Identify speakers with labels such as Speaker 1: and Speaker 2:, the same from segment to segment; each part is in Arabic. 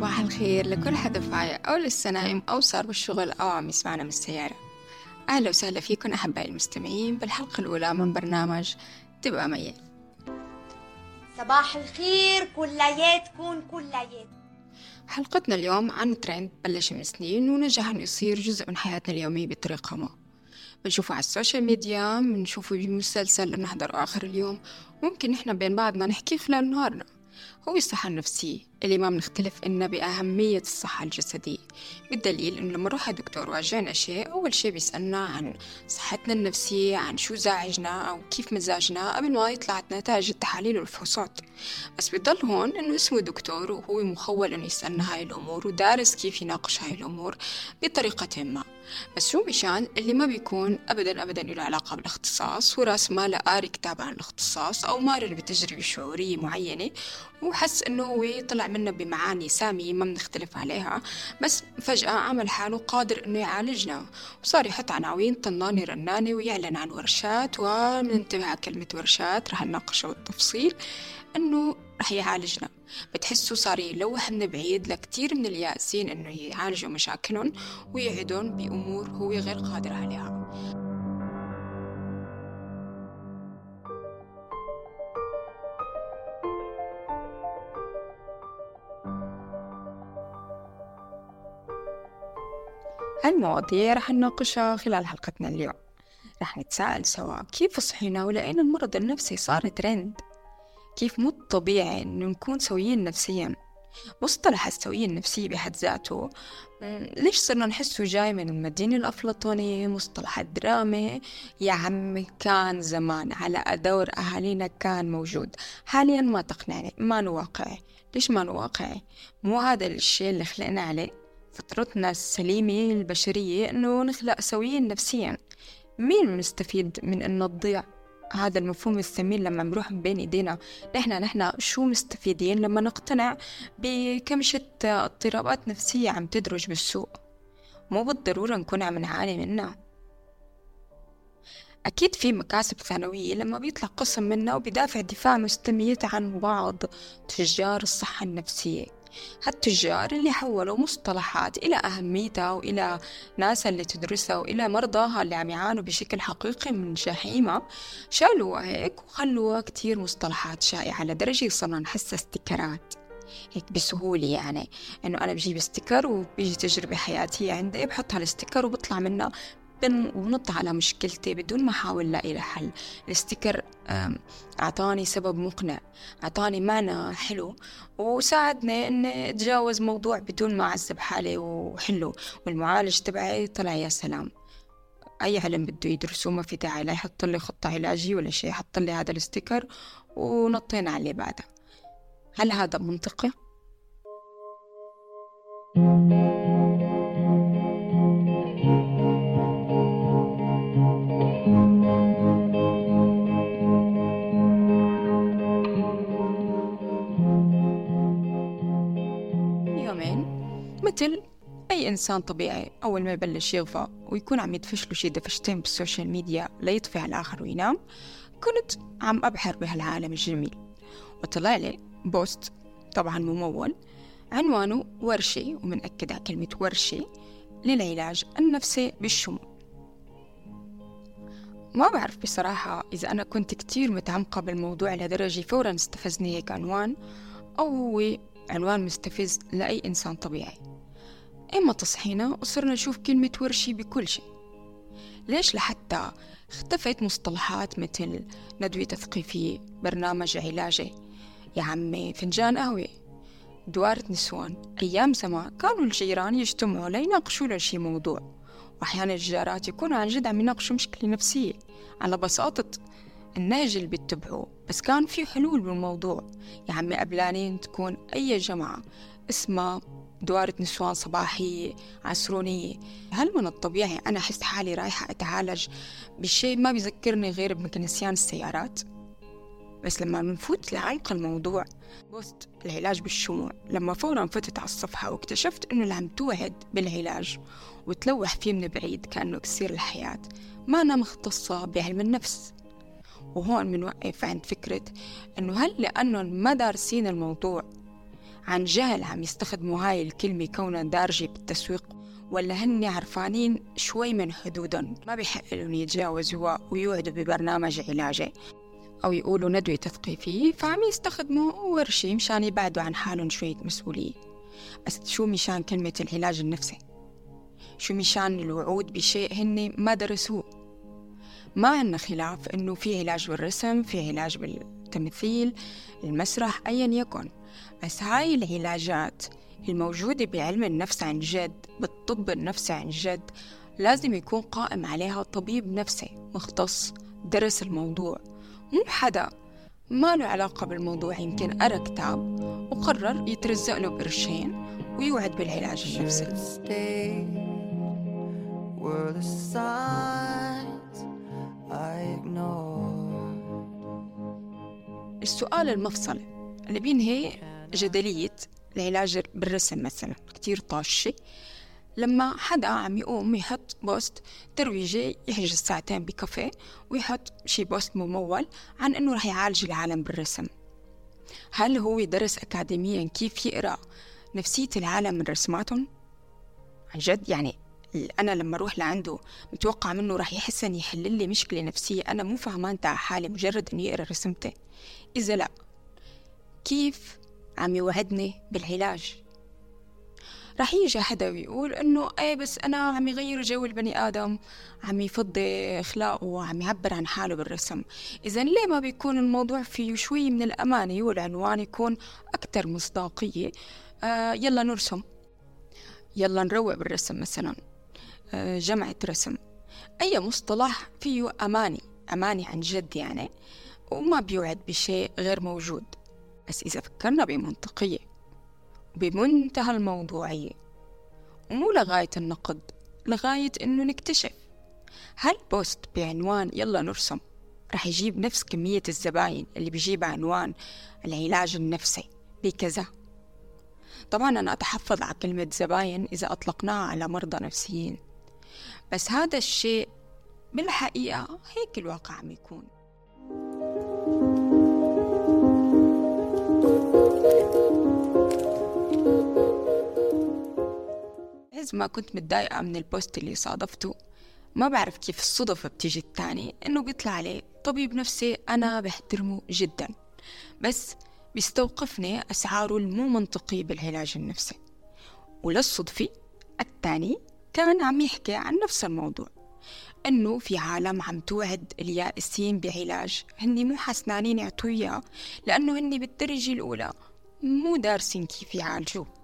Speaker 1: صباح الخير لكل حدا فايق أو لسه نايم أو صار بالشغل أو عم يسمعنا من السيارة. أهلا وسهلا فيكم أحبائي المستمعين بالحلقة الأولى من برنامج تبقى ميال
Speaker 2: صباح الخير كلياتكم كليات
Speaker 1: حلقتنا اليوم عن ترند بلش من سنين ونجح انه يصير جزء من حياتنا اليومية بطريقة ما. بنشوفه على ال social media بنشوفه بمسلسل نحضره آخر اليوم. ممكن نحن بين بعضنا نحكي خلال نهارنا. هو الصحة النفسية. اللي ما بنختلف إنها بأهمية الصحة الجسدية بالدليل إنه لما نروح دكتور واجهنا شيء أول شيء بيسألنا عن صحتنا النفسية عن شو زعجنا أو كيف مزاجنا قبل ما يطلعت نتائج التحاليل والفحوصات. بس بيضل هون إنه اسمه دكتور وهو مخول إنه يسألنا هاي الأمور ودارس كيف يناقش هاي الأمور بطريقة ما. بس شو مشان؟ اللي ما بيكون أبدا أبدا له علاقة بالاختصاص وراس ما قاري كتاب عن الاختصاص أو مارر بتجربة شعورية معينة وحس إنه هو طلع منا بمعاني سامية ما بنختلف عليها. بس فجأة عمل حاله قادر إنه يعالجنا. وصار يحط عناوين طنانة رنانة ويعلن عن ورشات ومننتبه على كلمة ورشات رح نناقشها بالتفصيل إنه رح يعالجنا. بتحسوا صار يلوح من بعيد لكتير من اليائسين إنه يعالجوا مشاكلهم ويعدهم بأمور هو غير قادر عليها. هالمواضيع رح نناقشها خلال حلقتنا اليوم. رح نتساءل سوا كيف صحينا ولقينا المرض النفسي صار ترند؟ كيف مو طبيعي إنه نكون سويين نفسيا؟ مصطلح السوية النفسية بحد ذاته ليش صرنا نحسه جاي من المدينة الأفلاطونية؟ مصطلح الدرامة يا عمي كان زمان على أدور أهالينا كان موجود. حاليا ما تقنعني ما واقعي ليش ما واقعي مو هذا الشيء اللي خلقنا عليه. فطرتنا السليمة البشرية إنه نخلق سويين نفسيا. مين مستفيد من إنه تضيع هذا المفهوم الثمين لما نروح بين إيدينا؟ نحن نحن شو مستفيدين لما نقتنع بكمشة اضطرابات نفسية عم تدرج بالسوق؟ مو بالضرورة نكون عم نعاني منها. أكيد في مكاسب ثانوية لما بيطلع قسم منا وبيدافع دفاع مستميت عن بعض تجار الصحة النفسية. هالتجار اللي حولوا مصطلحات إلى أهميتها وإلى ناسها اللي تدرسها وإلى مرضاها اللي عم يعانوا بشكل حقيقي من جحيمة شالوها هيك وخلوها كتير مصطلحات شائعة لدرجة صرنا نحسها استكرات هيك بسهولة يعني إنه أنا بجيب استيكر وبيجي تجربة حياتية عندي بحط هالستيكر وبطلع منها بنط على مشكلتي بدون ما أحاول لاقي لها حل. ال sticker أعطاني سبب مقنع أعطاني معنى حلو وساعدني إني أتجاوز موضوع بدون ما أعذب حالي وحله والمعالج تبعي طلع يا سلام. أي علم بده يدرسه ما في داعي لا يحط لي خطة علاجية ولا شيء. حط لي هذا ال sticker ونطينا على اللي بعده هل هذا منطقي؟ مثل إنسان طبيعي أول ما يبلش يغفى ويكون عم يدفش له شي دفشتين بال social media ليطفي على الآخر وينام كنت عم أبحر بهالعالم الجميل. وطلع لي post طبعا ممول عنوانه ورشة ومنأكد على كلمة ورشة للعلاج النفسي بالشمول ما بعرف بصراحة إذا أنا كنت كتير متعمقة بالموضوع لدرجة فورا استفزني هيك عنوان أو هو عنوان مستفز لأي إنسان طبيعي. إما تصحينا وصرنا نشوف كلمة ورشي بكل شيء. ليش لحتى اختفت مصطلحات مثل ندوة تثقيفية برنامج علاجي. يا عمي فنجان قهوة. دوارة نسوان. أيام زمان كانوا الجيران يجتمعوا ليناقشوا لشي موضوع. وأحيانا الجارات يكونوا عن جد عم يناقشوا مشكلة نفسية. على بساطة النهج اللي بيتبعوه بس كان في حلول بالموضوع. يا عمي قبلانين تكون أي جماعة اسمها دوارة نسوان صباحية عسرونية هل من الطبيعي أنا أحس حالي رايحة أتعالج بشيء ما بيذكرني غير بمكنسيان السيارات؟ بس لما بنفوت لعمق الموضوع بوست العلاج بالشموع لما فورا فتت على الصفحة واكتشفت إنه اللي عم توعد بالعلاج وتلوح فيه من بعيد كأنه كسير الحياة. ما أنا مختصة بعلم النفس وهون بنوقف عند فكرة إنه هل لأنهم ما دارسين الموضوع عن جهل عم يستخدموا هاي الكلمة كونها دارجة بالتسويق ولا هن عرفانين شوي من حدودهم ما بيحق لهم يتجاوزوها ويوعدوا ببرنامج علاجي. أو يقولوا ندوة تثقيفية فعم يستخدموا ورشة مشان يبعدوا عن حالهم شوية مسؤولية. بس شو مشان كلمة العلاج النفسي؟ شو مشان الوعود بشيء هن ما درسوه؟ ما عنا خلاف إنه في علاج بالرسم في علاج بالتمثيل المسرح أيا يكن. بس هاي العلاجات الموجودة بعلم النفس عن جد بالطب النفسي عن جد لازم يكون قائم عليها طبيب نفسي مختص درس الموضوع. مو حدا ما له علاقة بالموضوع يمكن قرأ كتاب وقرر يترزق له قرشين ويوعد بالعلاج النفسي. السؤال المفصلي اللي بينهي جدلية العلاج بالرسم مثلا كتير طاشة. لما حدا عم يقوم يحط post ترويجي يحجز ساعتين بكافيه ويحط شي post ممول عن إنه رح يعالج العالم بالرسم. هل هو درس أكاديميا كيف يقرأ نفسية العالم من رسماتهم؟ عن جد يعني أنا لما أروح لعنده متوقع منه رح يحس إن يحل لي مشكلة نفسية أنا مو فهمان تاع حالي مجرد إنه يقرأ رسمتي إذا لا كيف عم يوعدني بالعلاج؟ رح يجي حدا ويقول إنه إيه بس أنا عم يغير جو البني آدم عم يفضي إخلاقه وعم يعبر عن حاله بالرسم. اذا ليه ما بيكون الموضوع فيه شوي من الأمانة والعنوان يكون أكثر مصداقية؟ آه يلا نرسم. يلا نروق بالرسم مثلا. آه جمعة رسم. أي مصطلح فيه أماني أماني عن جد يعني. وما بيوعد بشيء غير موجود. بس إذا فكرنا بمنطقية بمنتهى الموضوعية ومو لغاية النقد لغاية إنه نكتشف هل بوست بعنوان يلا نرسم رح يجيب نفس كمية الزباين اللي بيجيب عنوان العلاج النفسي بكذا. طبعا أنا أتحفظ على كلمة زباين إذا أطلقناها على مرضى نفسيين بس هذا الشيء بالحقيقة هيك الواقع عم يكون. ما كنت متضايقة من البوست اللي صادفته. ما بعرف كيف الصدفة بتيجي التاني إنه بيطلع عليه طبيب نفسي أنا بحترمه جدا. بس بيستوقفني أسعاره المو منطقية بالعلاج النفسي. وللصدفة التاني كان عم يحكي عن نفس الموضوع إنه في عالم عم توعد اليائسين بعلاج هني مو حسنانين يعطوا إياه لأنه هني بالدرجة الأولى مو دارسين كيف يعالجوه.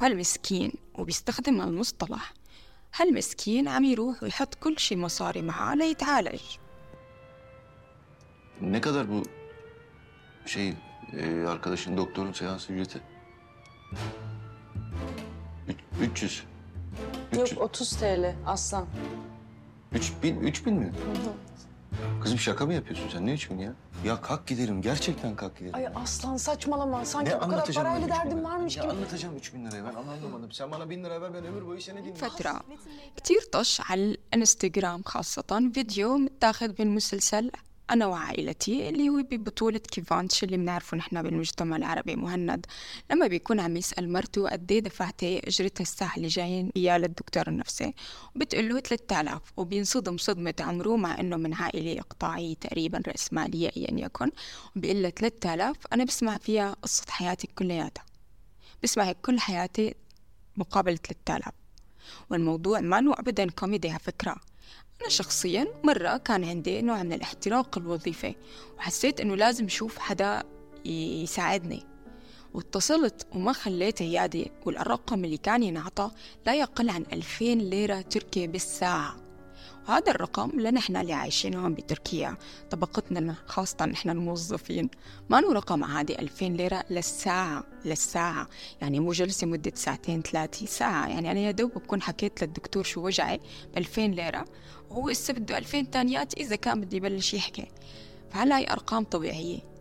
Speaker 1: وهالمسكين وبيستخدم المصطلح هالمسكين عم يروح ويحط كل شي مصاري معاه ليتعالج
Speaker 3: Ne kadar bu şey e, arkadaşın doktorun seans ücreti? Üç, 300.
Speaker 4: Yok 30 TL aslan.
Speaker 3: 3000 3000 mi? Kızım şaka mı yapıyorsun sen? Ne 3000 ya? Ya kalk gidelim. Gerçekten kalk gidelim.
Speaker 4: Ay aslan saçmalama. Sanki
Speaker 3: ne
Speaker 4: bu kadar
Speaker 3: anlatacağım
Speaker 4: parayla
Speaker 3: ben 3000
Speaker 4: derdin
Speaker 3: lira?
Speaker 4: varmış
Speaker 3: Ne
Speaker 4: gibi.
Speaker 3: anlatacağım 3000 lirayı ben anlamadım. Sen bana 1000 lira ver ben ömür boyu seni dinleyeyim.
Speaker 1: فترة كتير طش على الانستغرام خاصة فيديو متاخذ من مسلسل أنا وعائلتي اللي هو ببطولة كيفانش اللي بنعرفه نحن بالمجتمع العربي مهند. لما بيكون عم يسأل مرته قد إيه دفعتي أجرتها الساعة اللي جايين؟ إياه للدكتور النفسي. وبتقول له 3000 وبينصدم صدمة عمره مع إنه من عائلة إقطاعية تقريبا رأسمالية أيا يكن. وبيقول له 3000 أنا بسمع فيها قصة حياتي كلياتها. بسمع كل حياتي مقابل 3000 والموضوع ما أبدا كوميدي على فكرة. أنا شخصيا مرة كان عندي نوع من الاحتراق الوظيفي وحسيت إنه لازم أشوف حدا يساعدني. واتصلت وما خليت عيادي والرقم اللي كان ينعطى لا يقل عن 2000 ليرة تركية بالساعة. وهذا الرقم لنحن اللي عايشين هون بتركيا طبقتنا خاصة نحن الموظفين. ما له رقم عادي 2000 ليرة للساعة للساعة. يعني مو جلسة مدة ساعتين ثلاثة ساعة. يعني أنا يا دوب بكون حكيت للدكتور شو وجعي ب 2000 ليرة. وهو هسه بده 2000 تانيات إذا كان بده يبلش يحكي. فهلا هي أرقام طبيعية.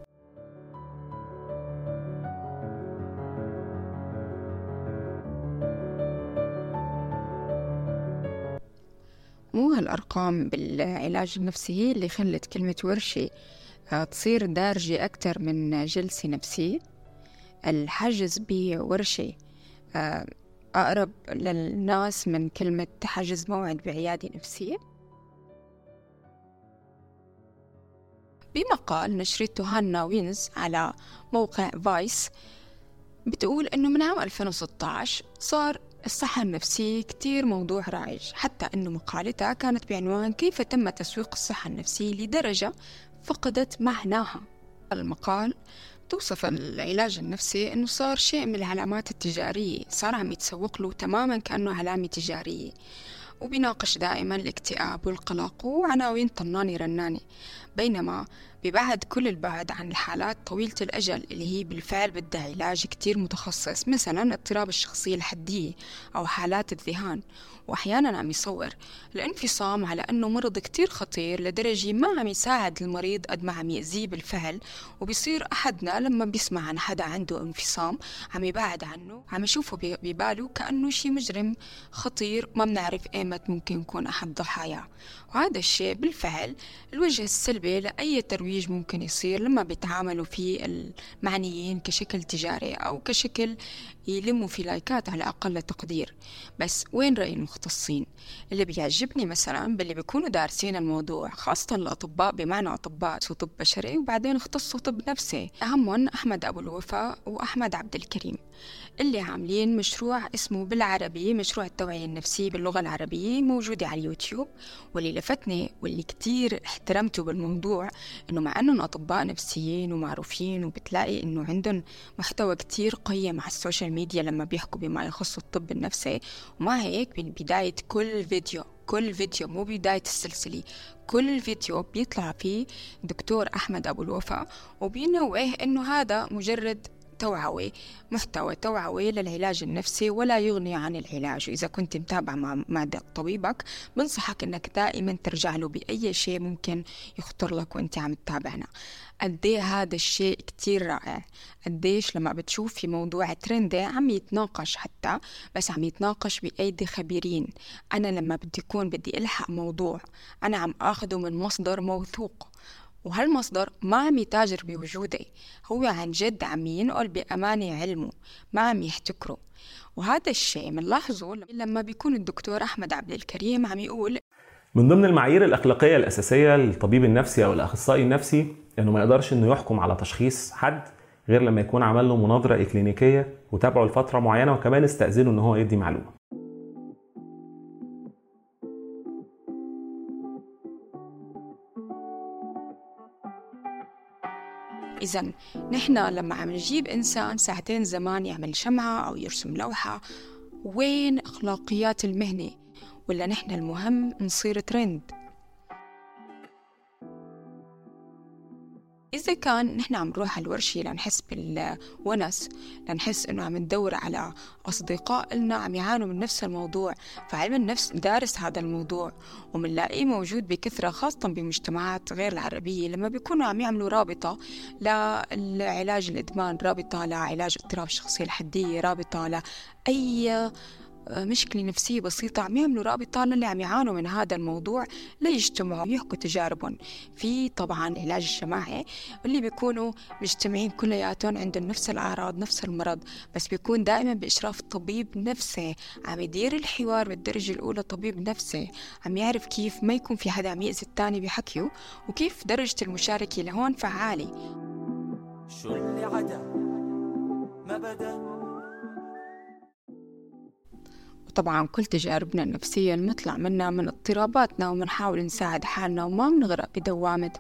Speaker 1: مو هالأرقام بالعلاج النفسي هي اللي خلت كلمة ورشة آه، تصير دارجة أكتر من جلسة نفسية. الحجز بورشة آه، أقرب للناس من كلمة حجز موعد بعيادة نفسية. بمقال نشرته هانا وينز على موقع فايس بتقول إنه من عام 2016 صار الصحة النفسية كتير موضوع رائج حتى إنه مقالتها كانت بعنوان كيف تم تسويق الصحة النفسية لدرجة فقدت معناها. المقال توصف العلاج النفسي إنه صار شيء من العلامات التجارية صار عم يتسوق له تماما كأنه علامة تجارية. وبيناقش دائما الاكتئاب والقلق وعناوين طناني رناني. بينما ببعد كل البعد عن الحالات طويلة الأجل اللي هي بالفعل بدها علاج كتير متخصص مثلا اضطراب الشخصية الحدية أو حالات الذهان. وأحيانا عم يصور الانفصام على أنه مرض كتير خطير لدرجة ما عم يساعد المريض قد ما عم يأذيه بالفعل. وبيصير أحدنا لما بيسمع عن حدا عنده انفصام عم يبعد عنه عم يشوفه بباله كأنه شي مجرم خطير ما بنعرف إيمت ممكن يكون أحد ضحاياه. وهذا الشيء بالفعل الوجه السلبي لأي ترويج ممكن يصير لما بيتعاملوا فيه المعنيين كشكل تجاري أو كشكل يلموا في لايكات على أقل تقدير. بس وين رأي المختصين؟ اللي بيعجبني مثلا باللي بيكونوا دارسين الموضوع خاصة الأطباء بمعنى أطباء طب بشري وبعدين اختصوا طب نفسي. أهمهم أحمد أبو الوفا وأحمد عبد الكريم. اللي عاملين مشروع اسمه بالعربي مشروع التوعية النفسية باللغة العربية موجودة على اليوتيوب. واللي لفتني واللي كتير احترمته بالموضوع إنه مع إنهم أطباء نفسيين ومعروفين وبتلاقي إنه عندهم محتوى كتير قيم على ال social media لما بيحكوا بما يخص الطب النفسي. ومع هيك بداية كل فيديو كل فيديو مو بداية السلسلة كل فيديو بيطلع فيه دكتور أحمد أبو الوفا. وبينوه إنه هذا مجرد توعوي محتوى توعوي للعلاج النفسي ولا يغني عن العلاج. وإذا كنت متابع مع, مع طبيبك بنصحك أنك دائما ترجع له بأي شيء ممكن يخطر لك وأنت عم تتابعنا. قد هذا الشيء كتير رائع. قديش لما بتشوف في موضوع ترندي عم يتناقش حتى بس عم يتناقش بأيدي خبيرين. أنا لما بدي يكون بدي ألحق موضوع أنا عم أخده من مصدر موثوق. وهالمصدر ما عم يتاجر بوجودي هو عن جد عم ينقل بأمانة علمه ما عم يحتكره. وهذا الشيء بنلاحظه لما بيكون الدكتور أحمد عبد الكريم عم يقول
Speaker 5: من ضمن المعايير الأخلاقية الأساسية للطبيب النفسي أو الأخصائي النفسي إنه ما يقدرش إنه يحكم على تشخيص حد غير لما يكون عمل له مناظرة إكلينيكية وتابعه لفترة معينة وكمان استأذنه إن هو يدي معلومة.
Speaker 1: إذا نحن لما عم نجيب إنسان ساعتين زمان يعمل شمعة أو يرسم لوحة وين أخلاقيات المهنة؟ ولا نحن المهم نصير ترند إذا كان نحن عم نروح على الورشة لنحس بالونس لنحس إنه عم ندور على أصدقاء لنا عم يعانوا من نفس الموضوع فعلم النفس دارس هذا الموضوع ومنلاقيه موجود بكثرة خاصة بمجتمعات غير العربية. لما بيكونوا عم يعملوا رابطة لعلاج الإدمان رابطة لعلاج اضطراب الشخصية الحدية رابطة لأي مشكلة نفسية بسيطة. عم يعملوا رابطة للي عم يعانوا من هذا الموضوع ليجتمعوا يحكوا تجاربهم. في طبعا العلاج الجماعي اللي بيكونوا مجتمعين كلياتهم عندهم نفس الأعراض نفس المرض بس بيكون دائما بإشراف طبيب نفسي. عم يدير الحوار بالدرجة الأولى طبيب نفسي. عم يعرف كيف ما يكون في حدا عم يأذي الثاني بحكيه وكيف درجة المشاركة لهون فعالة. شو اللي عدا؟ ما بدا. طبعا كل تجاربنا النفسية نطلع منها من اضطراباتنا وبنحاول نساعد حالنا وما بنغرق بدوامة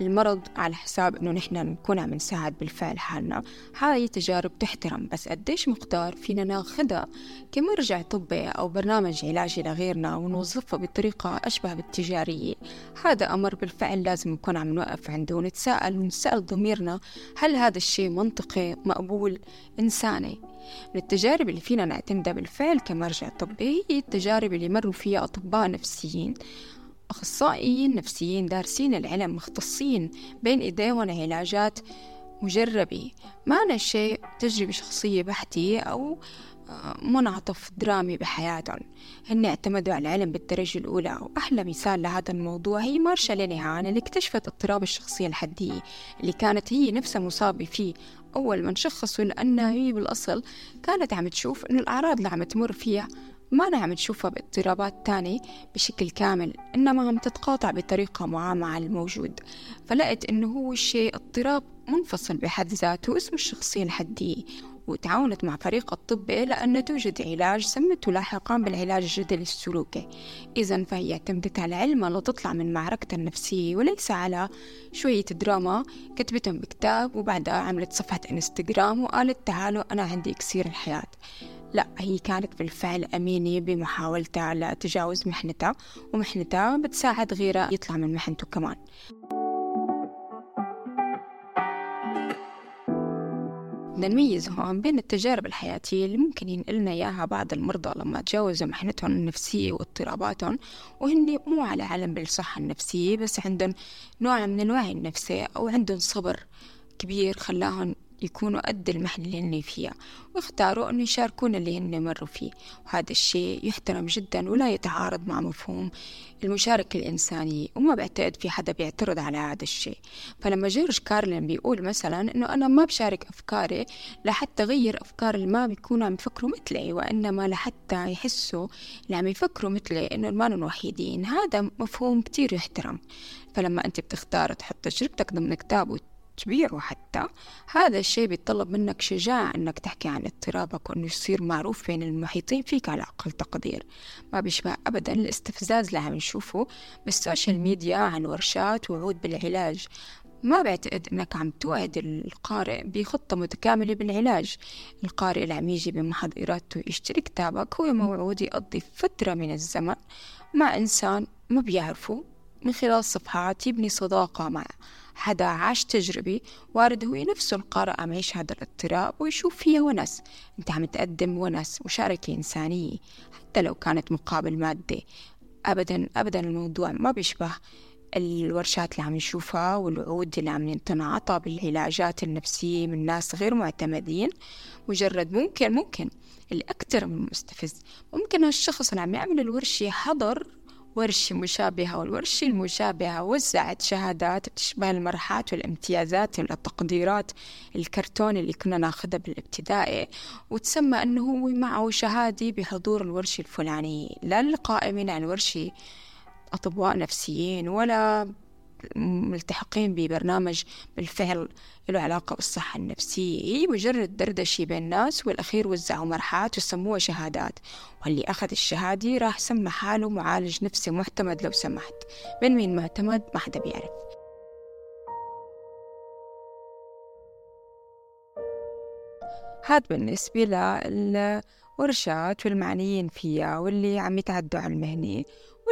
Speaker 1: المرض على حساب إنه نحن نكون عم نساعد بالفعل حالنا. هاي تجارب تحترم بس قديش مقدار فينا ناخدها؟ كمرجع طبي أو برنامج علاجي لغيرنا ونوظفها بطريقة أشبه بالتجارية هذا أمر بالفعل لازم نكون عم نوقف عنده ونتساءل ونسأل ضميرنا هل هذا الشيء منطقي مقبول إنساني؟ من التجارب اللي فينا نعتمدها بالفعل كمرجع طبي هي التجارب اللي مروا فيها أطباء نفسيين. أخصائيين نفسيين دارسين العلم مختصين بين إيديهم علاجات مجربة ما شيء تجربة شخصية بحتة أو آه، منعطف درامي بحياتهم هن اعتمدوا على العلم بالدرجة الأولى وأحلى مثال لهذا الموضوع هي مارشا لينيهان اللي اكتشفت اضطراب الشخصية الحدية اللي كانت هي نفسها مصابة فيه. أول ما شخصوا لأنها هي بالأصل كانت عم تشوف إنه الأعراض اللي عم تمر فيها ما أنا عم تشوفها باضطرابات تانية بشكل كامل إنما عم تتقاطع بطريقة معاه مع الموجود. فلقيت إنه هو الشيء اضطراب منفصل بحد ذاته اسمه الشخصية الحدية. وتعاونت مع فريق الطبي لأن توجد علاج سمته لاحقا بالعلاج الجدلي السلوكي. إذا فهي اعتمدت على علمها لتطلع من معركتها النفسية وليس على شوية دراما. كتبتهم بكتاب وبعدها عملت صفحة إنستغرام وقالت تعالوا أنا عندي إكسير الحياة. لا هي كانت بالفعل أمينة بمحاولتها لتجاوز محنتها ومحنتها بتساعد غيرها يطلع من محنته كمان. بدنا نميز هون بين التجارب الحياتية اللي ممكن ينقلنا إياها بعض المرضى لما تجاوزوا محنتهم النفسية واضطراباتهم وهن مو على علم بالصحة النفسية بس عندهم نوع من الوعي النفسي أو عندهم صبر كبير خلاهم يكونوا قد المحنة اللي هن فيها واختاروا أنه يشاركون اللي هن مروا فيه. وهذا الشيء يحترم جدا ولا يتعارض مع مفهوم المشاركة الإنسانية وما بعتقد في حدا بيعترض على هذا الشيء. فلما جورج كارلين بيقول مثلا أنه أنا ما بشارك أفكاري لحتى غير أفكار اللي ما بيكونوا عم يفكروا مثلي وإنما لحتى يحسوا اللي عم يفكروا مثلي إنه ما وحيدين. هذا مفهوم كتير يحترم. فلما أنت بتختار تحط تجربتك ضمن كتاب تبيعه حتى. هذا الشيء بيتطلب منك شجاعة إنك تحكي عن اضطرابك وإنه يصير معروف بين المحيطين فيك على أقل تقدير. ما بيشبه ابدا. الاستفزاز اللي عم نشوفه بالسوشيال ميديا عن ورشات وعود بالعلاج. ما بعتقد إنك عم توعد القارئ بخطة متكاملة بالعلاج. القارئ اللي عم يجي بمحض ارادته يشتري كتابك هو موعود يقضي فترة من الزمن مع إنسان ما بيعرفه. من خلال صفحات يبني صداقة مع حدا عاش تجربة وارد هو نفسه القارئ عم يعيش هذا الاضطراب ويشوف فيها ونس. أنت عم تقدم ونس وشاركة إنسانية حتى لو كانت مقابل مادي أبدا أبدا الموضوع ما بيشبه الورشات اللي عم نشوفها والوعود اللي عم تنعطى بالعلاجات النفسية من ناس غير معتمدين. مجرد ممكن ممكن. الأكثر من مستفز. ممكن هالشخص اللي عم يعمل الورشة حضر ورشة مشابهة والورشة المشابهة وزعت شهادات بتشبه المرحات والامتيازات والتقديرات الكرتون اللي كنا ناخذها بالابتدائي. وتسمى أنه هو معه شهادة بحضور الورشة الفلانية لا القائمين عن ورشة أطباء نفسيين ولا ملتحقين ببرنامج بالفعل له علاقة بالصحة النفسية هي مجرد دردشة بين الناس والأخير وزعوا مرحات وسموها شهادات. واللي أخذ الشهادة راح سمى حاله معالج نفسي معتمد لو سمحت. من مين معتمد ما حدا بيعرف. هاد بالنسبة للورشات والمعنيين فيها واللي عم يتعدوا على المهنة.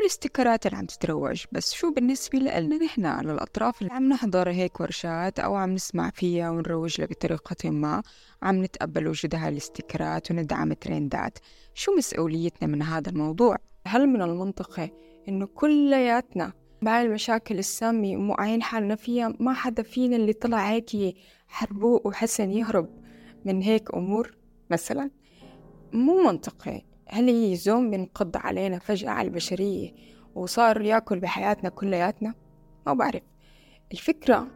Speaker 1: والاستيكرات اللي عم تتروج بس شو بالنسبة لنا نحن على الأطراف اللي عم نحضر هيك ورشات أو عم نسمع فيها ونروج لها بطريقة ما عم نتقبل وجود هالاستيكرات وندعم ترندات شو مسؤوليتنا من هذا الموضوع؟ هل من المنطقي إنه كلياتنا مع المشاكل السامة وموقعين حالنا فيها ما حدا فينا اللي طلع هيك حربوق وحسن يهرب من هيك أمور مثلا مو منطقي هل هي زوم بينقض علينا فجأة على البشرية وصار يأكل بحياتنا كلياتنا؟ ما بعرف. الفكرة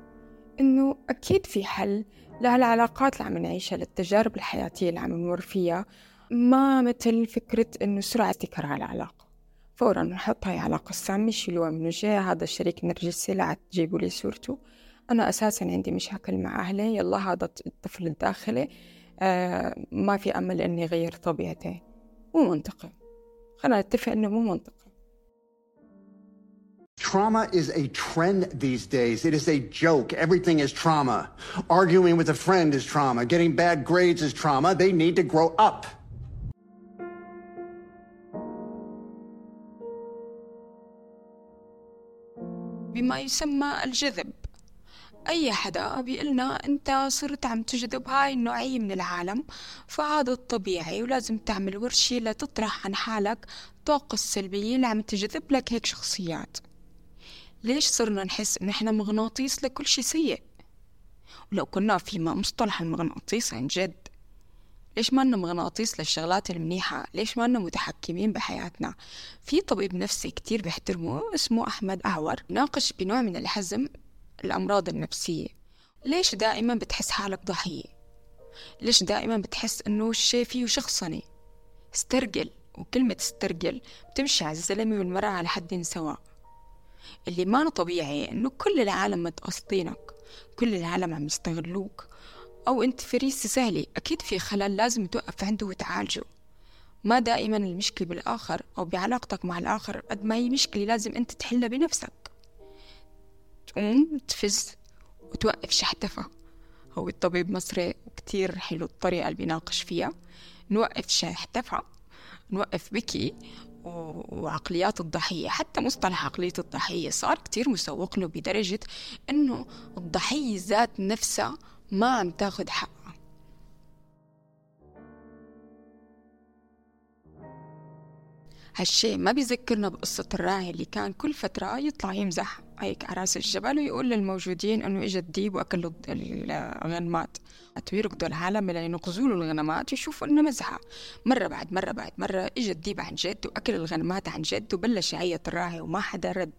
Speaker 1: إنه أكيد في حل لهالعلاقات اللي عم نعيشها للتجارب الحياتية اللي عم نمر فيها. ما مثل فكرة إنه سرعة تكرار العلاقة. فورا نحط هاي علاقة سامة شيلوها من وجهي هذا الشريك نرجسي لا تجيبوا لي صورته. أنا أساسا عندي مشاكل مع أهلي. يلا هذا الطفل الداخلي آه ما في أمل إني أغير طبيعتي. مو منطقي خلينا نتفق إنه مو منطقي
Speaker 6: Trauma is a trend these days. It is a joke. Everything is trauma. Arguing with a friend is trauma. Getting bad grades is trauma. They need to grow up.
Speaker 1: بما يسمى الجذب أي حدا بيقلنا أنت صرت عم تجذب هاي النوعية من العالم فهذا الطبيعي ولازم تعمل ورشة لتطرح عن حالك الطاقة السلبية اللي عم تجذب لك هيك شخصيات. ليش صرنا نحس إن إحنا مغناطيس لكل شي سيء؟ ولو كنا في مصطلح المغناطيس عن جد. ليش ما مغناطيس للشغلات المنيحة؟ ليش ما متحكمين بحياتنا؟ في طبيب نفسي كتير بيحترمه اسمه أحمد أعور ناقش بنوع من الحزم الأمراض النفسية. ليش دائما بتحس حالك ضحية؟ ليش دائما بتحس إنه الشي فيه شخصني استرجل وكلمة استرجل بتمشي على الزلمة والمرأة على حد سواء. اللي ما طبيعي إنه كل العالم متقسطينك كل العالم عم يستغلوك. أو أنت فريسة سهلة أكيد في خلل لازم توقف عنده وتعالجه. ما دائما المشكلة بالآخر أو بعلاقتك مع الآخر قد ما هي مشكلة لازم أنت تحلها بنفسك. تقوم تفز وتوقف شحتفة هو الطبيب مصري وكتير حلو الطريقة اللي بيناقش فيها. نوقف شحتفة نوقف بكي وعقليات الضحية حتى مصطلح عقلية الضحية صار كتير مسوق له بدرجة إنه الضحية ذات نفسها ما عم تاخد حقها. هالشي ما بيذكرنا بقصة الراعي اللي كان كل فترة يطلع يمزح. هيك على رأس الجبل ويقول للموجودين إنه اجى الديب وأكل الغنمات. ويركضوا العالم لينقذوا له الغنمات يشوفوا إنه مزحة. مرة بعد مرة بعد مرة اجى الديب عن جد وأكل الغنمات عن جد وبلش يعيط الراعي وما حدا رد.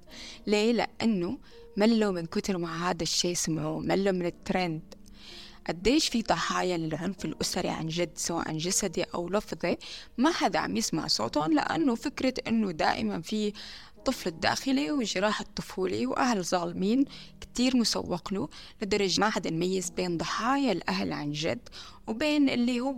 Speaker 1: ليه؟ لأنه ملوا من كتر ما هذا الشيء سمعوه ملوا من الترند. قديش في ضحايا للعنف الأسري عن جد سواء جسدي أو لفظي. ما حدا عم يسمع صوتهم لأنه فكرة أنه دائما في الطفل الداخلي وجراح الطفولي وأهل ظالمين كتير مسوق له لدرجة ما حدا يميز بين ضحايا الأهل عن جد وبين اللي هو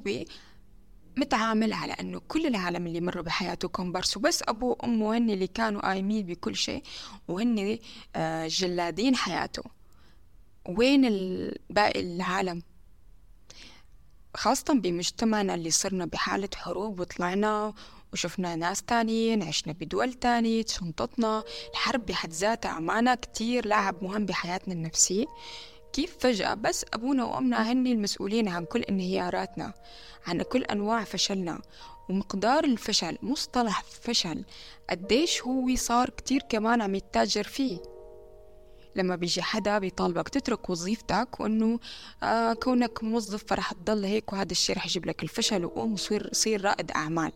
Speaker 1: متعامل على أنه كل العالم اللي مروا بحياته كومبارس. وبس ابوه وامه هن اللي كانوا قايمين بكل شيء وهن آه، جلادين حياته. وين باقي العالم؟ خاصة بمجتمعنا اللي صرنا بحالة حروب وطلعنا وشفنا ناس تانيين عشنا بدول تانية شنطتنا الحرب بحد ذاتها معنا كتير لعب مهم بحياتنا النفسية. كيف فجأة بس أبونا وأمنا هن المسؤولين عن كل انهياراتنا عن كل أنواع فشلنا. ومقدار الفشل مصطلح فشل قديش هو صار كتير كمان عم يتاجر فيه. لما بيجي حدا بيطالبك تترك وظيفتك وإنه آه كونك موظف فرح تضل هيك وهذا الشيء رح يجيب لك الفشل وقوم صير رائد أعمال.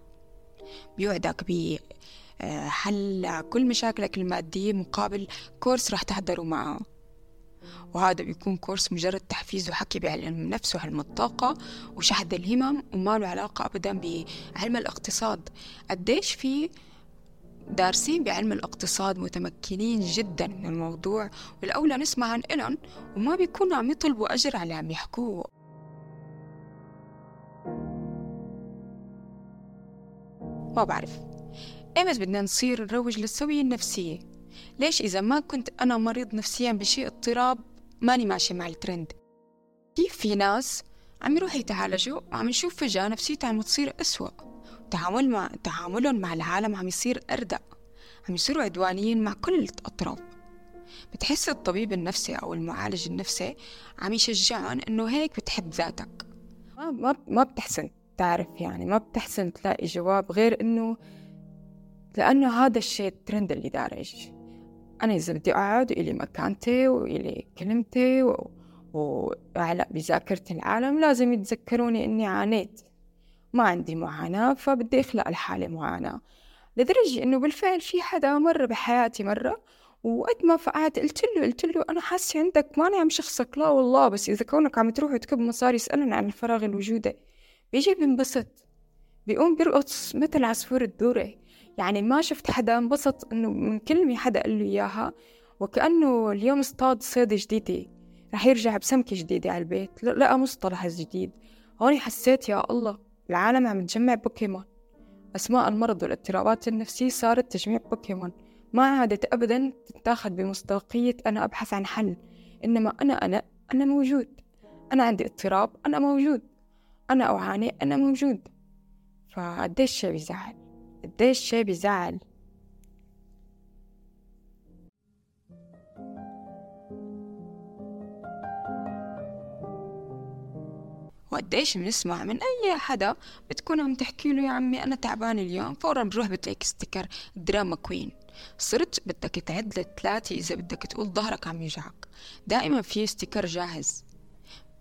Speaker 1: بيوعدك بحل آه، كل مشاكلك المادية مقابل كورس رح تحضره معه. وهذا بيكون كورس مجرد تحفيز وحكي بعلم النفس وعلم الطاقة وشحذ الهمم وما له علاقة أبدا بعلم الاقتصاد. قديش في دارسين بعلم الاقتصاد متمكنين جدا من الموضوع؟ والأولى نسمع عن إلن وما بيكونوا عم يطلبوا أجر على عم يحكوه. ما بعرف. إيمت بدنا نصير نروج للسوية النفسية. ليش إذا ما كنت أنا مريض نفسيا بشيء اضطراب ماني ماشي مع الترند؟ كيف في ناس عم يروحوا يتعالجوا وعم نشوف فجأة نفسيتها عم تصير أسوأ؟ تعامل مع تعاملهم مع العالم عم يصير أردأ. عم يصيروا عدوانيين مع كل الأطراف. بتحس الطبيب النفسي أو المعالج النفسي عم يشجعهم إنه هيك بتحب ذاتك. ما ما بتحسن. تعرف يعني ما بتحسن تلاقي جواب غير إنه لأنه هذا الشيء الترند اللي دارج أنا إذا بدي أقعد إلي مكانتي وإلي كلمتي و... وأعلق بذاكرة العالم لازم يتذكروني إني عانيت. ما عندي معاناة فبدي أخلق لحالي معاناة. لدرجة إنه بالفعل في حدا مر بحياتي مرة وقت ما فقعت قلت له قلت له أنا حاسة عندك ماني عم شخصك لا والله بس إذا كونك عم تروح وتكب مصاري اسألني عن الفراغ الوجودي. بيجي بينبسط. بيقوم بيرقص مثل عصفور الدورة. يعني ما شفت حدا انبسط إنه من كلمة حدا قال له إياها. وكأنه اليوم اصطاد صيدة جديدة. رح يرجع بسمكة جديدة على البيت. لقى مصطلح جديد. هوني حسيت يا الله العالم عم تجمع بوكيمون. أسماء المرض والاضطرابات النفسية صارت تجميع بوكيمون. ما عادت أبدا تتاخذ بمصداقية أنا أبحث عن حل. إنما أنا أنا أنا موجود. أنا عندي اضطراب أنا موجود. أنا أعاني أنا موجود. فقديش شي بيزعل قديش شي بيزعل وقديش بنسمع من أي حدا بتكون عم تحكي له يا عمي أنا تعبان اليوم فورا بروح بتلاقي sticker drama queen صرت بدك تعد لثلاثة إذا بدك تقول ظهرك عم يوجعك. دائما في sticker جاهز.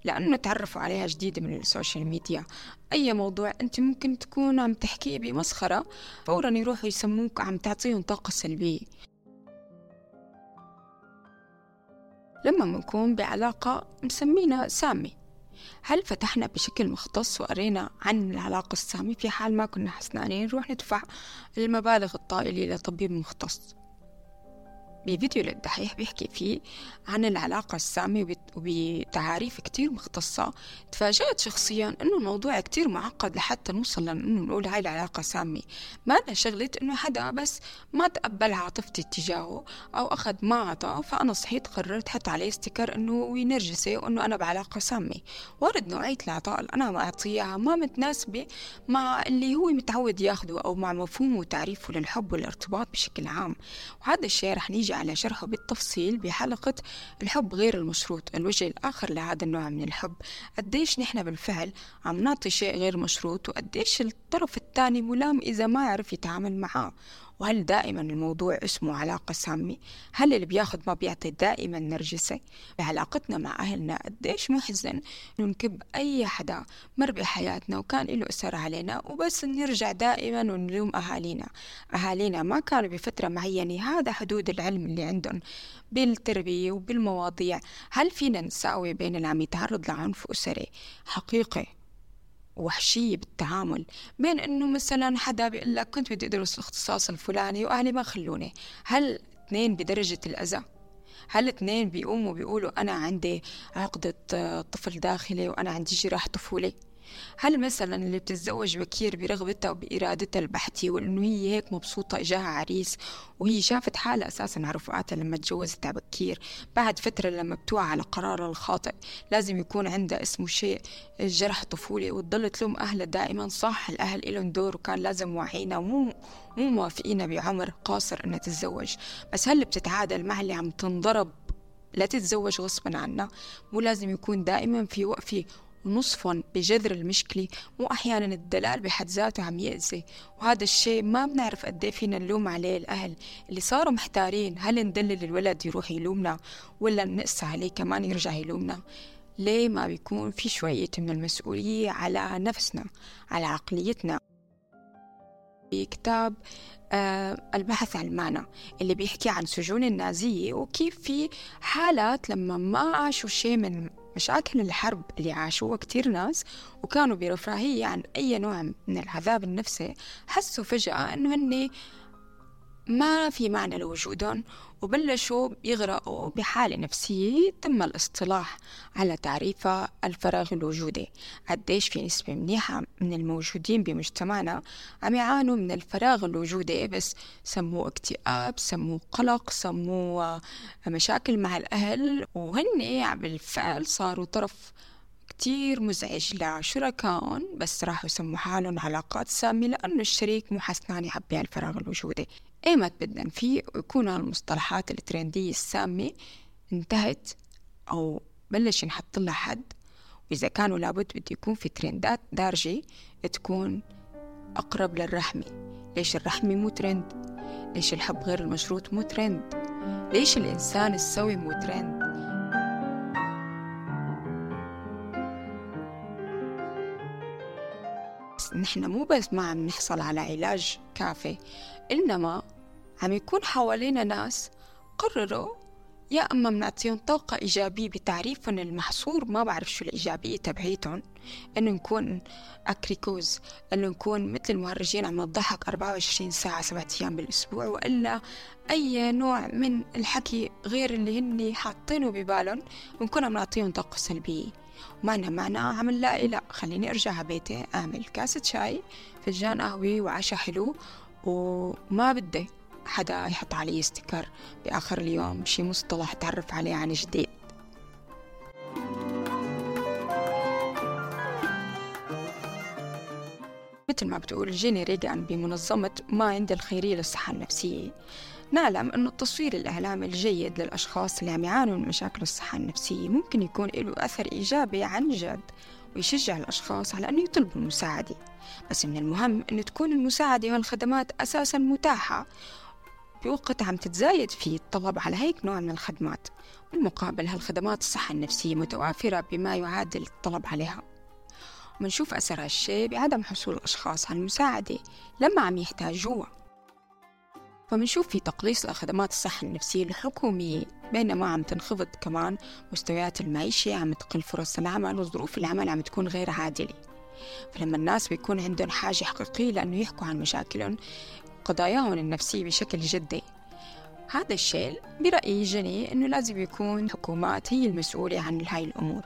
Speaker 1: لأنه تعرفوا عليها جديدة من ال social media. أي موضوع أنت ممكن تكون عم تحكيه بمسخرة فورا يروحوا يسموك عم تعطيهم طاقة سلبية. لما بنكون بعلاقة مسمينا سامة. هل فتحنا بشكل مختص وقرينا عن العلاقة السامة في حال ما كنا حسنانين نروح ندفع المبالغ الطائلة لطبيب مختص. بفيديو للدحيح بيحكي فيه عن العلاقة السامة وبتعاريف كتير مختصة. تفاجأت شخصيا إنه الموضوع كتير معقد لحتى نوصل لأنه نقول هاي العلاقة سامة. ما أنا شغلة إنه حدا بس ما تقبل عاطفتي اتجاهه أو أخذ ما عطى فأنا صحيت قررت حط عليه ستيكر إنه ينرجسي وإنه أنا بعلاقة سامة. وارد نوعية العطاء اللي أنا معطيها ما متناسبة مع اللي هو متعود ياخده أو مع مفهومه وتعريفه للحب والارتباط بشكل عام. وهذا الشيء رح نيجي على شرحه بالتفصيل بحلقة الحب غير المشروط الوجه الآخر لهذا النوع من الحب. قديش نحن بالفعل عم نعطي شيء غير مشروط وقديش الطرف الثاني ملام إذا ما عرف يتعامل معاه. وهل دائما الموضوع اسمه علاقة سامة؟ هل اللي بياخد ما بيعطي دائما نرجسي؟ بعلاقتنا مع أهلنا؟ قديش محزن؟ إنه نكب أي حدا مر بحياتنا وكان له أثر علينا وبس نرجع دائما ونلوم أهالينا. أهالينا ما كانوا بفترة معينة هذا حدود العلم اللي عندهم بالتربية وبالمواضيع. هل فينا نساوي بين اللي عم يتعرض لعنف أسري؟ حقيقي. وحشية بالتعامل. بين إنه مثلا حدا بيقول لك كنت بدي أدرس الاختصاص الفلاني وأهلي ما خلوني. هل اثنين بدرجة الأذى؟ هل اثنين بيقوموا بيقولوا أنا عندي عقدة طفل داخلي وأنا عندي جراح طفولي؟ هل مثلا اللي بتتزوج بكير برغبتها وبإرادتها البحتة وإنه هي هيك مبسوطة إجاها عريس وهي شافت حالها أساسا على رفقاتها لما تجوزت بكير بعد فترة لما بتوعى على قرارها الخاطئ لازم يكون عندها اسمه شيء جرح طفولي وتضل تلوم أهلها دائما صح؟ الأهل إلهم دور وكان لازم واعينا ومو مو موافقين بعمر قاصر إنها تتزوج. بس هل بتتعادل مع اللي عم تنضرب؟ لا تتزوج غصبا عنها. مو لازم يكون دائما في وقفة نصفا بجذر المشكلة مو أحيانا الدلال بحد ذاته عم يأذي. وهذا الشيء ما بنعرف قد فينا نلوم عليه الأهل اللي صاروا محتارين هل ندلل الولد يروح يلومنا ولا نقسى عليه كمان يرجع يلومنا؟ ليه ما بيكون في شوية من المسؤولية على نفسنا على عقليتنا؟ كتاب آه البحث عن المعنى اللي بيحكي عن سجون النازية وكيف في حالات لما ما عاشوا شيء من مشاكل الحرب اللي عاشوها كتير ناس وكانوا برفاهية عن أي نوع من العذاب النفسي. حسوا فجأة أنه هني ما في معنى لوجودهم وبلشوا يغرقوا بحالة نفسية تم الاصطلاح على تعريفها الفراغ الوجودي. قديش في نسبة منيحة من الموجودين بمجتمعنا عم يعانوا من الفراغ الوجودي بس سموه اكتئاب سموه قلق سموه مشاكل مع الأهل. وهن بالفعل صاروا طرف كتير مزعج لشركائهم بس راحوا يسموا حالهم علاقات سامة لأنه الشريك مو حسنان يعبي الفراغ الوجودي. ايمت بدنا فيه ويكون المصطلحات الترندية السامة انتهت أو بلش ينحط لها حد. وإذا كانوا لابد بده يكون في ترندات دارجة تكون أقرب للرحمة. ليش الرحمة مو ترند؟ ليش الحب غير المشروط مو ترند؟ ليش الإنسان السوي مو ترند؟ نحن مو بس ما عم نحصل على علاج كافي إنما عم يكون حوالينا ناس قرروا يا أما بنعطيهم طاقة إيجابية بتعريفهم المحصور ما بعرف شو الإيجابية تبعيتهم إنه نكون أكريكوز إنه نكون مثل المهرجين عم نضحك 24 ساعة سبعة أيام بالأسبوع وإلا أي نوع من الحكي غير اللي هن حاطينه ببالهم بنكون عم نعطيهم طاقة سلبية. ومعنا معنا عم نلاقي لا خليني أرجع على بيتي أعمل كاسة شاي فنجان قهوة وعشاء حلو وما بدي. حدا يحط علي sticker بآخر اليوم شي مصطلح تعرف عليه عن جديد. مثل ما بتقول جيني ريغان بمنظمة Mind الخيرية للصحة النفسية. نعلم أنه التصوير الإعلامي الجيد للأشخاص اللي عم يعانوا من مشاكل الصحة النفسية ممكن يكون له أثر إيجابي عن جد ويشجع الأشخاص على أنه يطلبوا المساعدة. بس من المهم أن تكون المساعدة والخدمات أساسا متاحة بوقت عم تتزايد فيه الطلب على هيك نوع من الخدمات. بالمقابل هالخدمات الصحة النفسية متوافرة بما يعادل الطلب عليها. ومنشوف أثر هالشي بعدم حصول الأشخاص على المساعدة لما عم يحتاجوها. فمنشوف في تقليص لخدمات الصحة النفسية الحكومية بينما عم تنخفض كمان مستويات المعيشة عم تقل فرص العمل وظروف العمل عم تكون غير عادلة. فلما الناس بيكون عندهم حاجة حقيقية لأنه يحكوا عن مشاكلهم قضاياهم النفسية بشكل جدي. هذا الشيء برأيي جني أنه لازم يكون الحكومات هي المسؤولة عن هاي الأمور.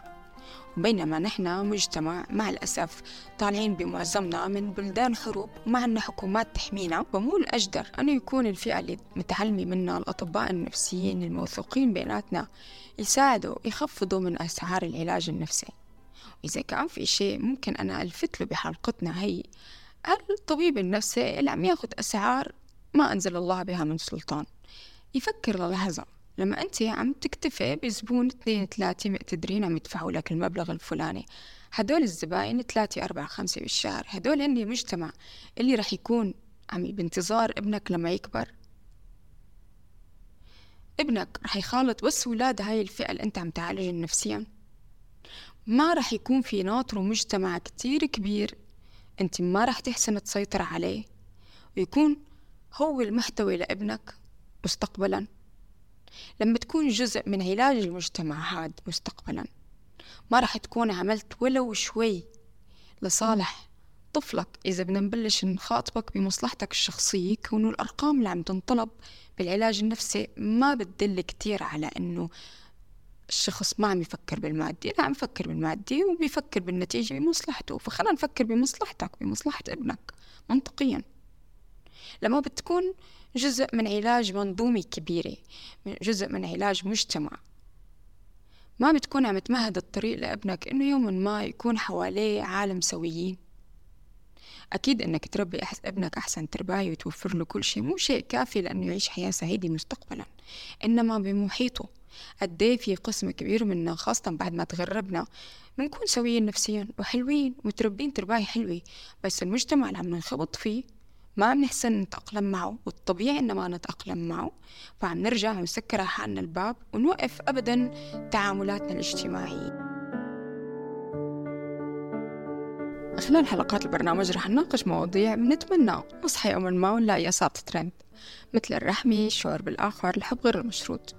Speaker 1: بينما نحن مجتمع مع الأسف طالعين بمعظمنا من بلدان حروب. وما عندنا حكومات تحمينا فمو الأجدر أنه يكون الفئة اللي متعلمة منا الأطباء النفسيين الموثوقين بيناتنا يساعدوا يخفضوا من أسعار العلاج النفسي. إذا كان في شيء ممكن أنا ألفت له بحلقتنا هي الطبيب النفسي اللي عم ياخد أسعار ما أنزل الله بها من سلطان؟ يفكر للحظة. لما أنت عم تكتفي بزبون اثنين ثلاثة مقتدرين عم يدفعوا لك المبلغ الفلاني. هدول الزباين ثلاثة أربعة خمسة بالشهر. هدول هن المجتمع اللي رح يكون عم بانتظار ابنك لما يكبر. ابنك رح يخالط بس ولاد هاي الفئة اللي أنت عم تعالجهم نفسيا. ما رح يكون في ناطره مجتمع كتير كبير أنت ما رح تحسن تسيطر عليه ويكون هو المحتوي لابنك مستقبلا. لما تكون جزء من علاج المجتمع هاد مستقبلا ما رح تكون عملت ولو شوي لصالح طفلك. إذا بدنا نبلش نخاطبك بمصلحتك الشخصية كونه الأرقام اللي عم تنطلب بالعلاج النفسي ما بتدل كتير على إنه الشخص ما عم يفكر بالمادي لا عم يفكر بالمادي وبيفكر بالنتيجة بمصلحته فخلنا نفكر بمصلحتك بمصلحة ابنك منطقيا. لما بتكون جزء من علاج منظومة كبيرة جزء من علاج مجتمع ما بتكون عم تمهد الطريق لابنك إنه يوما ما يكون حواليه عالم سويين. أكيد إنك تربي ابنك أحسن ترباية وتوفر له كل شيء مو شيء كافي لأنه يعيش حياة سعيدة مستقبلا إنما بمحيطه. قد إيه في قسم كبير منا خاصة بعد ما تغربنا بنكون سويين نفسيا وحلوين وتربين ترباية حلوة. بس المجتمع اللي عم ننخبط فيه ما عم نحسن نتأقلم معه والطبيعي إن ما نتأقلم معه. فعم نرجع ونسكر على حالنا الباب ونوقف أبدا تعاملاتنا الاجتماعية. خلال حلقات البرنامج رح نناقش مواضيع بنتمنى نصحى يوما ما ونلاقي صارت ترند مثل الرحمة الشعور بالآخر الحب غير المشروط.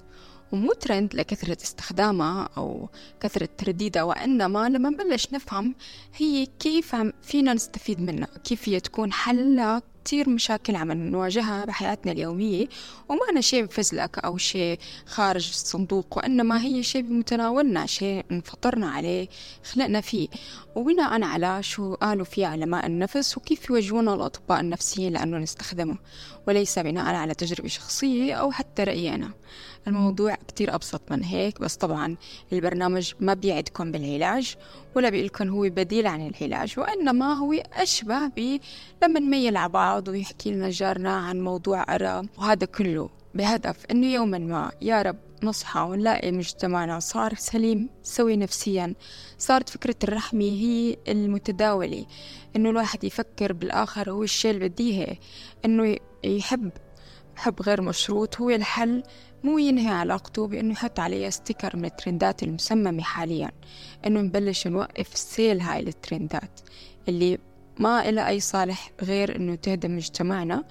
Speaker 1: ومو ترند لكثرة استخدامها أو كثرة ترديدها وإنما لما نبلش نفهم هي كيف فينا نستفيد منها كيف هي تكون حل كتير مشاكل عم نواجهها بحياتنا اليومية. وما أنا شيء بفزلك أو شيء خارج الصندوق وإنما هي شيء بمتناولنا شيء انفطرنا عليه خلقنا فيه. وبناء على شو قالوا فيه علماء النفس وكيف يوجهونا الأطباء النفسيين لأنه نستخدمه. وليس بناء على تجربة شخصية أو حتى رأيي أنا الموضوع كتير أبسط من هيك بس طبعا البرنامج ما بيعدكم بالعلاج ولا بيقولكم هو بديل عن العلاج وإنما هو أشبه ب لما نميل على بعض ويحكي لنا جارنا عن موضوع أرى وهذا كله بهدف إنه يوما ما يا رب نصحى ونلاقي مجتمعنا صار سليم سوي نفسيا. صارت فكرة الرحمة هي المتداولة إنه الواحد يفكر بالآخر هو الشيء اللي بديه إنه يحب حب غير مشروط هو الحل مو ينهي علاقته بأنه يحط عليها sticker من الترندات المسممة حاليا أنه نبلش نوقف سيل هاي الترندات اللي ما إلى أي صالح غير أنه تهدم مجتمعنا.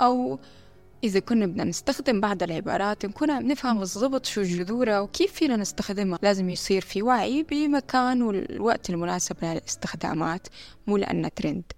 Speaker 1: أو إذا كنا بدنا نستخدم بعض العبارات نكون عم نفهم بالضبط شو جذورها وكيف فينا نستخدمها. لازم يصير في وعي بمكان والوقت المناسب للاستخدامات مو لأنها ترند.